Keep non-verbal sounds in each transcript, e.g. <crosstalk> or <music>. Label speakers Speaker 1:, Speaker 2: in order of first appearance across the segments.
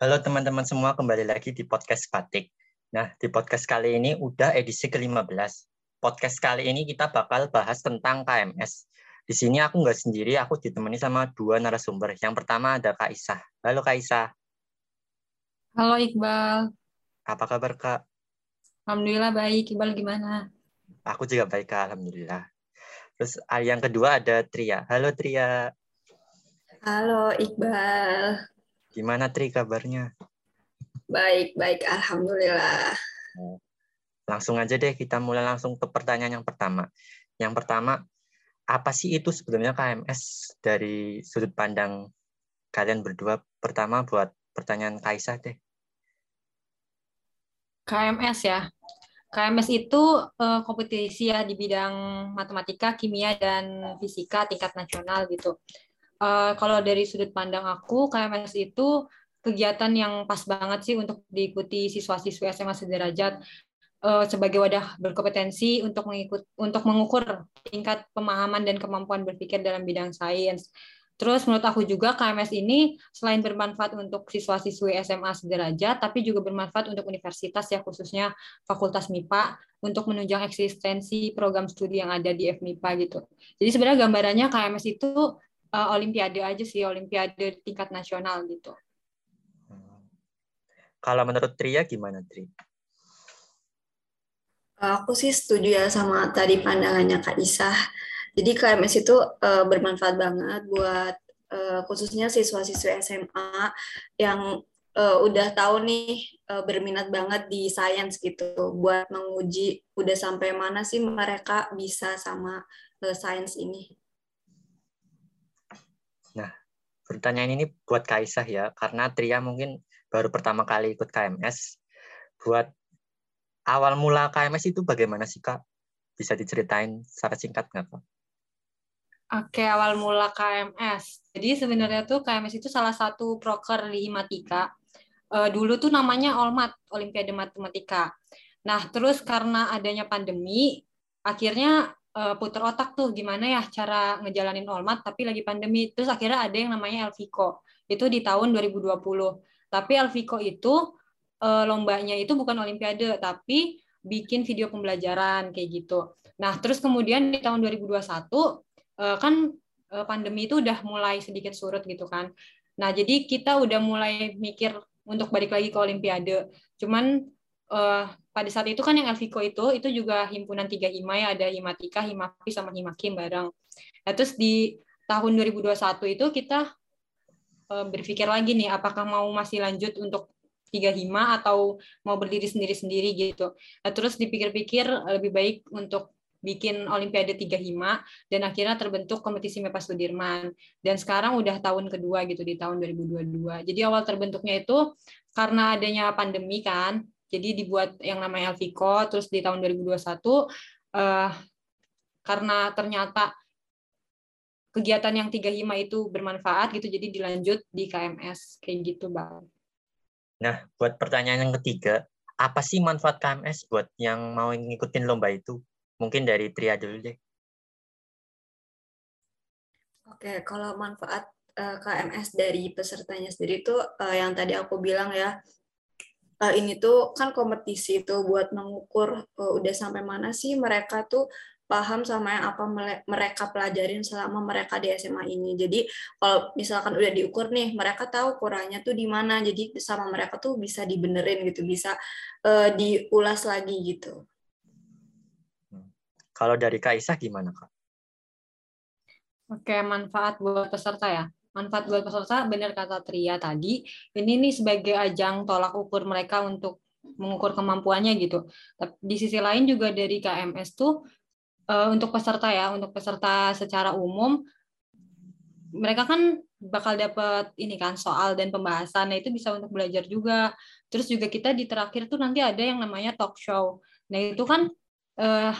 Speaker 1: Halo teman-teman semua, kembali lagi di podcast Batik. Nah, di podcast kali ini udah edisi ke-15. Podcast kali ini kita bakal bahas tentang KMS. Di sini aku nggak sendiri, aku ditemani sama dua narasumber. Yang pertama ada Kak Isah. Halo Kak Isah.
Speaker 2: Halo Iqbal.
Speaker 1: Apa kabar Kak?
Speaker 2: Alhamdulillah baik. Iqbal gimana?
Speaker 1: Aku juga baik Kak, Alhamdulillah. Terus ah, yang kedua ada Tria. Halo Tria.
Speaker 3: Halo Iqbal.
Speaker 1: Gimana Tri kabarnya?
Speaker 3: Baik, baik. Alhamdulillah.
Speaker 1: Langsung aja deh kita mulai langsung ke pertanyaan yang pertama. Yang pertama, apa sih itu sebenarnya KMS dari sudut pandang kalian berdua? Pertama buat pertanyaan Kaisah deh.
Speaker 2: KMS ya. KMS itu uh, kompetisi ya di bidang matematika, kimia, dan fisika tingkat nasional gitu. Uh, kalau dari sudut pandang aku, KMS itu kegiatan yang pas banget sih untuk diikuti siswa-siswi SMA sederajat uh, sebagai wadah berkompetensi untuk mengikut untuk mengukur tingkat pemahaman dan kemampuan berpikir dalam bidang sains. Terus menurut aku juga KMS ini selain bermanfaat untuk siswa-siswi SMA sederajat, tapi juga bermanfaat untuk universitas ya khususnya Fakultas MIPA untuk menunjang eksistensi program studi yang ada di FMIPA gitu. Jadi sebenarnya gambarannya KMS itu uh, olimpiade aja sih, olimpiade tingkat nasional gitu.
Speaker 1: Kalau menurut Tria gimana Tri?
Speaker 3: Aku sih setuju ya sama tadi pandangannya Kak Isah. Jadi KMS itu uh, bermanfaat banget buat uh, khususnya siswa-siswi SMA yang uh, udah tahu nih uh, berminat banget di sains gitu buat menguji udah sampai mana sih mereka bisa sama uh, sains ini.
Speaker 1: Nah, pertanyaan ini buat Kaisah ya, karena Tria mungkin baru pertama kali ikut KMS. Buat awal mula KMS itu bagaimana sih Kak? Bisa diceritain secara singkat nggak Kak?
Speaker 2: Oke, awal mula KMS. Jadi sebenarnya tuh KMS itu salah satu proker di Himatika. Uh, dulu tuh namanya Olmat, Olimpiade Matematika. Nah, terus karena adanya pandemi, akhirnya uh, puter otak tuh gimana ya cara ngejalanin Olmat tapi lagi pandemi. Terus akhirnya ada yang namanya Elvico. Itu di tahun 2020. Tapi Elvico itu uh, lombanya itu bukan Olimpiade, tapi bikin video pembelajaran kayak gitu. Nah, terus kemudian di tahun 2021 kan pandemi itu udah mulai sedikit surut gitu kan. Nah, jadi kita udah mulai mikir untuk balik lagi ke Olimpiade. Cuman uh, pada saat itu kan yang Elvico itu itu juga himpunan tiga hima ya ada himatika, himapi sama himakim bareng. Nah, terus di tahun 2021 itu kita uh, berpikir lagi nih apakah mau masih lanjut untuk tiga hima atau mau berdiri sendiri-sendiri gitu. Nah, terus dipikir-pikir lebih baik untuk bikin Olimpiade tiga hima dan akhirnya terbentuk kompetisi MEPA Sudirman. Dan sekarang udah tahun kedua gitu di tahun 2022 jadi awal terbentuknya itu karena adanya pandemi kan jadi dibuat yang namanya Elvico terus di tahun 2021 eh, karena ternyata kegiatan yang tiga hima itu bermanfaat gitu jadi dilanjut di KMS kayak gitu bang.
Speaker 1: Nah buat pertanyaan yang ketiga apa sih manfaat KMS buat yang mau ngikutin lomba itu Mungkin dari Tria dulu deh.
Speaker 3: Oke, kalau manfaat eh, KMS dari pesertanya sendiri itu uh, yang tadi aku bilang ya, uh, ini tuh kan kompetisi itu buat mengukur udah sampai mana sih mereka tuh paham sama yang apa mereka pelajarin selama mereka di SMA ini. Jadi kalau misalkan udah diukur nih, mereka tahu kurangnya tuh di mana. Jadi sama mereka tuh bisa dibenerin gitu, bisa uh, diulas lagi gitu.
Speaker 1: Kalau dari Kaisah gimana, Kak?
Speaker 2: Oke, manfaat buat peserta ya. Manfaat buat peserta, benar kata Tria tadi, ini nih sebagai ajang tolak ukur mereka untuk mengukur kemampuannya gitu. Di sisi lain juga dari KMS tuh eh, untuk peserta ya, untuk peserta secara umum mereka kan bakal dapat ini kan soal dan pembahasan. Nah, itu bisa untuk belajar juga. Terus juga kita di terakhir tuh nanti ada yang namanya talk show. Nah, itu kan eh,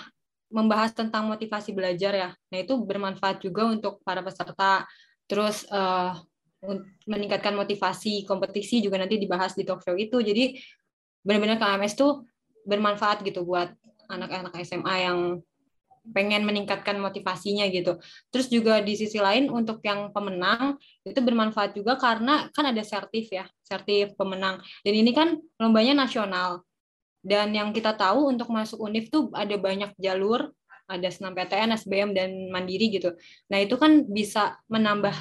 Speaker 2: membahas tentang motivasi belajar ya. Nah, itu bermanfaat juga untuk para peserta. Terus uh, meningkatkan motivasi kompetisi juga nanti dibahas di talk show itu. Jadi benar-benar KMS tuh bermanfaat gitu buat anak-anak SMA yang pengen meningkatkan motivasinya gitu. Terus juga di sisi lain untuk yang pemenang itu bermanfaat juga karena kan ada sertif ya, sertif pemenang. Dan ini kan lombanya nasional. Dan yang kita tahu untuk masuk UNIF tuh ada banyak jalur, ada senam PTN, SBM dan mandiri gitu. Nah, itu kan bisa menambah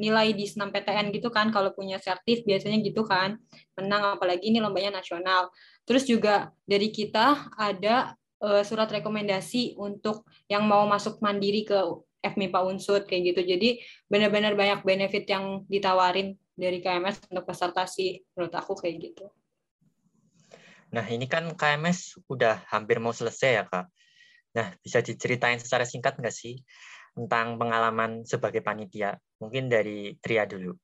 Speaker 2: nilai di senam PTN gitu kan kalau punya sertif biasanya gitu kan menang apalagi ini lombanya nasional terus juga dari kita ada uh, surat rekomendasi untuk yang mau masuk mandiri ke FMIPA Unsud kayak gitu. Jadi benar-benar banyak benefit yang ditawarin dari KMS untuk peserta sih menurut aku kayak gitu.
Speaker 1: Nah, ini kan KMS udah hampir mau selesai ya, Kak. Nah, bisa diceritain secara singkat nggak sih tentang pengalaman sebagai panitia? Mungkin dari Tria dulu.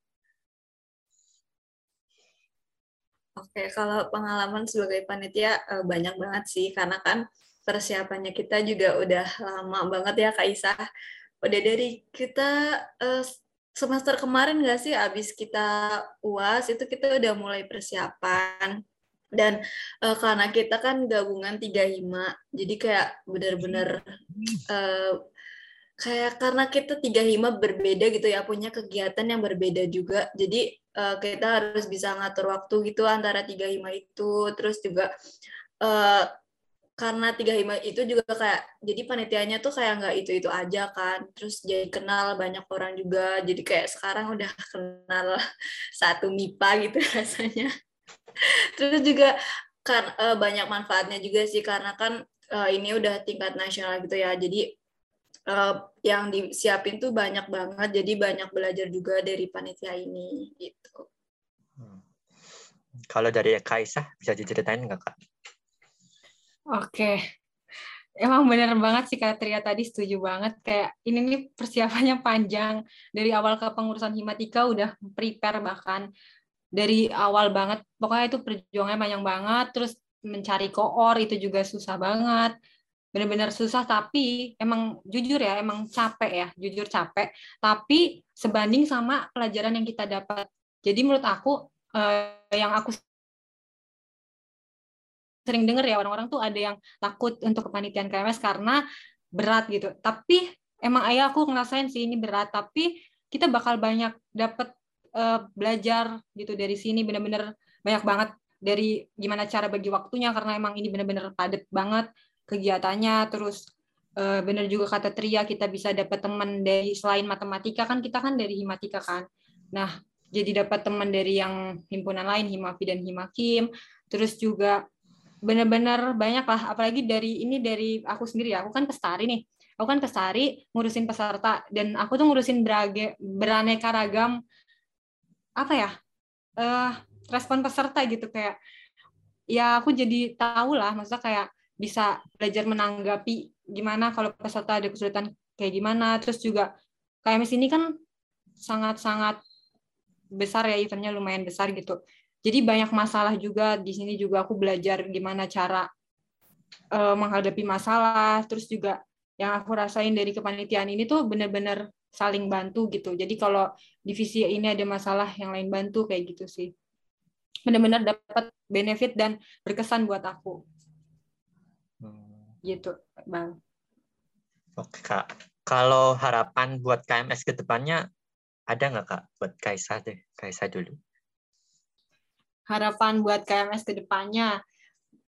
Speaker 3: Oke, kalau pengalaman sebagai panitia eh, banyak banget sih, karena kan persiapannya kita juga udah lama banget ya Kak Isa. Udah dari kita uh, semester kemarin nggak sih abis kita UAS itu kita udah mulai persiapan dan uh, karena kita kan gabungan tiga hima jadi kayak benar-benar uh, kayak karena kita tiga hima berbeda gitu ya punya kegiatan yang berbeda juga. Jadi uh, kita harus bisa ngatur waktu gitu antara tiga hima itu. Terus juga uh, karena tiga hima itu juga kayak jadi panitianya tuh kayak nggak itu itu aja kan. Terus jadi kenal banyak orang juga. Jadi kayak sekarang udah <laughs> kenal satu mipa gitu <laughs> rasanya terus juga kan uh, banyak manfaatnya juga sih karena kan uh, ini udah tingkat nasional gitu ya jadi uh, yang disiapin tuh banyak banget jadi banyak belajar juga dari panitia ini gitu hmm.
Speaker 1: kalau dari Kaisah bisa diceritain nggak kak
Speaker 2: Oke. Emang bener banget sih Kak Tria tadi setuju banget. Kayak ini nih persiapannya panjang. Dari awal ke pengurusan himatika udah prepare bahkan. Dari awal banget. Pokoknya itu perjuangannya panjang banget. Terus mencari koor itu juga susah banget. Bener-bener susah tapi emang jujur ya, emang capek ya. Jujur capek. Tapi sebanding sama pelajaran yang kita dapat. Jadi menurut aku, eh, yang aku sering dengar ya orang-orang tuh ada yang takut untuk kepanitiaan KMS karena berat gitu. Tapi emang ayah aku ngerasain sih ini berat, tapi kita bakal banyak dapat uh, eh, belajar gitu dari sini bener-bener banyak banget dari gimana cara bagi waktunya karena emang ini bener-bener padat banget kegiatannya. Terus uh, bener juga kata Tria kita bisa dapat teman dari selain matematika kan kita kan dari himatika kan. Nah jadi dapat teman dari yang himpunan lain himafi dan himakim. Terus juga benar-benar banyak lah apalagi dari ini dari aku sendiri ya aku kan pestari nih. Aku kan pestari ngurusin peserta dan aku tuh ngurusin berage beraneka ragam apa ya uh, respon peserta gitu kayak ya aku jadi tahu lah maksudnya kayak bisa belajar menanggapi gimana kalau peserta ada kesulitan kayak gimana terus juga kayak ini kan sangat-sangat besar ya eventnya lumayan besar gitu jadi banyak masalah juga di sini juga aku belajar gimana cara uh, menghadapi masalah. Terus juga yang aku rasain dari kepanitiaan ini tuh benar-benar saling bantu gitu. Jadi kalau divisi ini ada masalah yang lain bantu kayak gitu sih. Benar-benar dapat benefit dan berkesan buat aku. Hmm. Gitu, Bang.
Speaker 1: Oke, Kak. Kalau harapan buat KMS ke depannya ada nggak, Kak? Buat Kaisa deh. Kaisa dulu
Speaker 2: harapan buat KMS ke depannya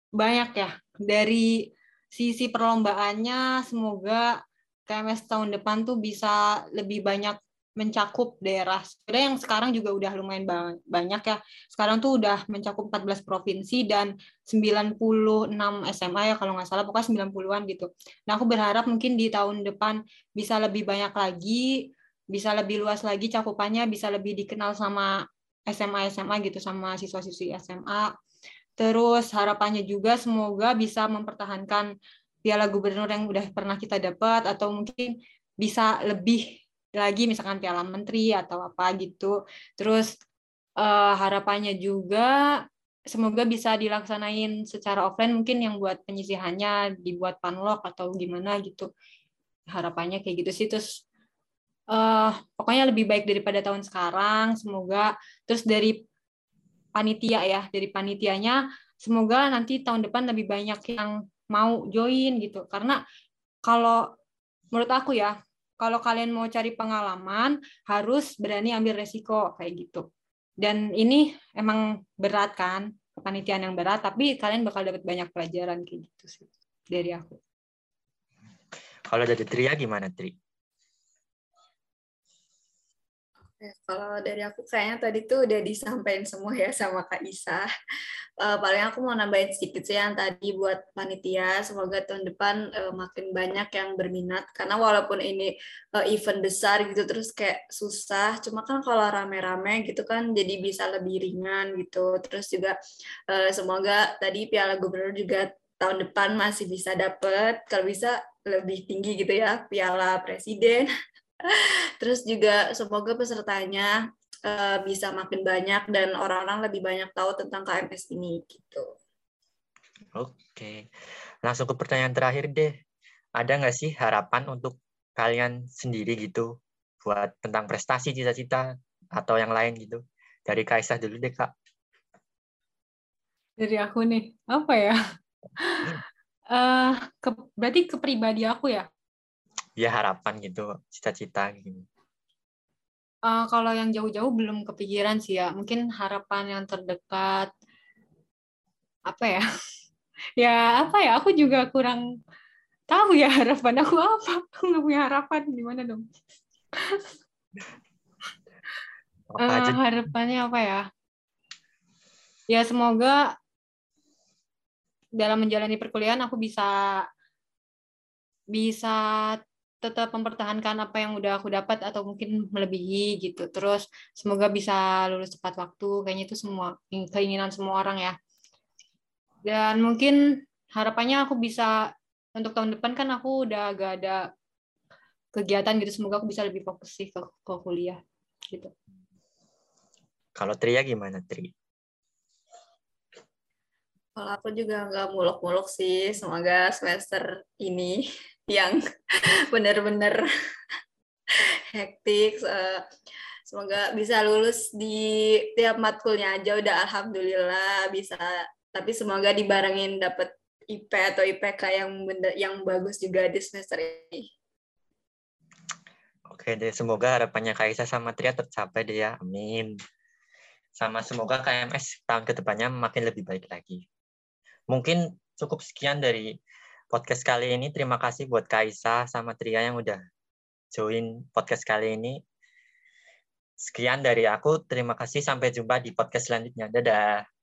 Speaker 2: banyak ya. Dari sisi perlombaannya semoga KMS tahun depan tuh bisa lebih banyak mencakup daerah. Sebenarnya yang sekarang juga udah lumayan banyak ya. Sekarang tuh udah mencakup 14 provinsi dan 96 SMA ya kalau nggak salah, pokoknya 90-an gitu. Nah aku berharap mungkin di tahun depan bisa lebih banyak lagi, bisa lebih luas lagi cakupannya, bisa lebih dikenal sama SMA SMA gitu sama siswa-siswi SMA. Terus harapannya juga semoga bisa mempertahankan piala gubernur yang udah pernah kita dapat atau mungkin bisa lebih lagi misalkan piala menteri atau apa gitu. Terus uh, harapannya juga semoga bisa dilaksanain secara offline mungkin yang buat penyisihannya dibuat panlok atau gimana gitu. Harapannya kayak gitu sih terus uh, pokoknya lebih baik daripada tahun sekarang semoga terus dari panitia ya dari panitianya semoga nanti tahun depan lebih banyak yang mau join gitu karena kalau menurut aku ya, kalau kalian mau cari pengalaman harus berani ambil resiko kayak gitu. Dan ini emang berat kan, kepanitiaan yang berat, tapi kalian bakal dapat banyak pelajaran kayak gitu sih dari aku.
Speaker 1: Kalau dari Tria gimana Tri?
Speaker 3: Kalau dari aku kayaknya tadi tuh udah disampaikan semua ya sama Kak Isa. Uh, paling aku mau nambahin sedikit sih yang tadi buat panitia. Semoga tahun depan uh, makin banyak yang berminat. Karena walaupun ini uh, event besar gitu terus kayak susah. Cuma kan kalau rame-rame gitu kan jadi bisa lebih ringan gitu. Terus juga uh, semoga tadi Piala Gubernur juga tahun depan masih bisa dapet. Kalau bisa lebih tinggi gitu ya Piala Presiden. Terus juga semoga pesertanya uh, bisa makin banyak dan orang-orang lebih banyak tahu tentang KMS ini gitu.
Speaker 1: Oke, langsung ke pertanyaan terakhir deh. Ada nggak sih harapan untuk kalian sendiri gitu buat tentang prestasi cita-cita atau yang lain gitu? Dari Kaisah dulu deh kak.
Speaker 2: Dari aku nih, apa ya? uh, <laughs> ke, berarti ke pribadi aku ya?
Speaker 1: Ya harapan gitu cita-cita gitu
Speaker 2: uh, kalau yang jauh-jauh belum kepikiran sih ya. Mungkin harapan yang terdekat apa ya? <laughs> Ya apa ya? Aku juga kurang tahu ya harapan aku <laughs> apa. Aku nggak punya harapan. Gimana dong? <laughs> Apa uh, harapannya apa ya? Ya semoga dalam menjalani perkuliahan aku bisa bisa tetap mempertahankan apa yang udah aku dapat atau mungkin melebihi gitu. Terus semoga bisa lulus tepat waktu. Kayaknya itu semua keinginan semua orang ya. Dan mungkin harapannya aku bisa untuk tahun depan kan aku udah agak ada kegiatan gitu. Semoga aku bisa lebih fokus sih ke, ke kuliah gitu.
Speaker 1: Kalau Tria gimana Tri?
Speaker 3: Kalau aku juga nggak muluk-muluk sih. Semoga semester ini <laughs> yang <laughs> benar-benar <laughs> hektik. Semoga bisa lulus di tiap matkulnya aja udah alhamdulillah bisa. Tapi semoga dibarengin dapat IP atau IPK yang bener, yang bagus juga di semester ini.
Speaker 1: Oke deh, semoga harapannya Kaisa sama Tria tercapai deh ya. Amin. Sama semoga KMS tahun ke depannya makin lebih baik lagi. Mungkin cukup sekian dari podcast kali ini. Terima kasih buat Kaisa sama Tria yang udah join podcast kali ini. Sekian dari aku. Terima kasih. Sampai jumpa di podcast selanjutnya. Dadah.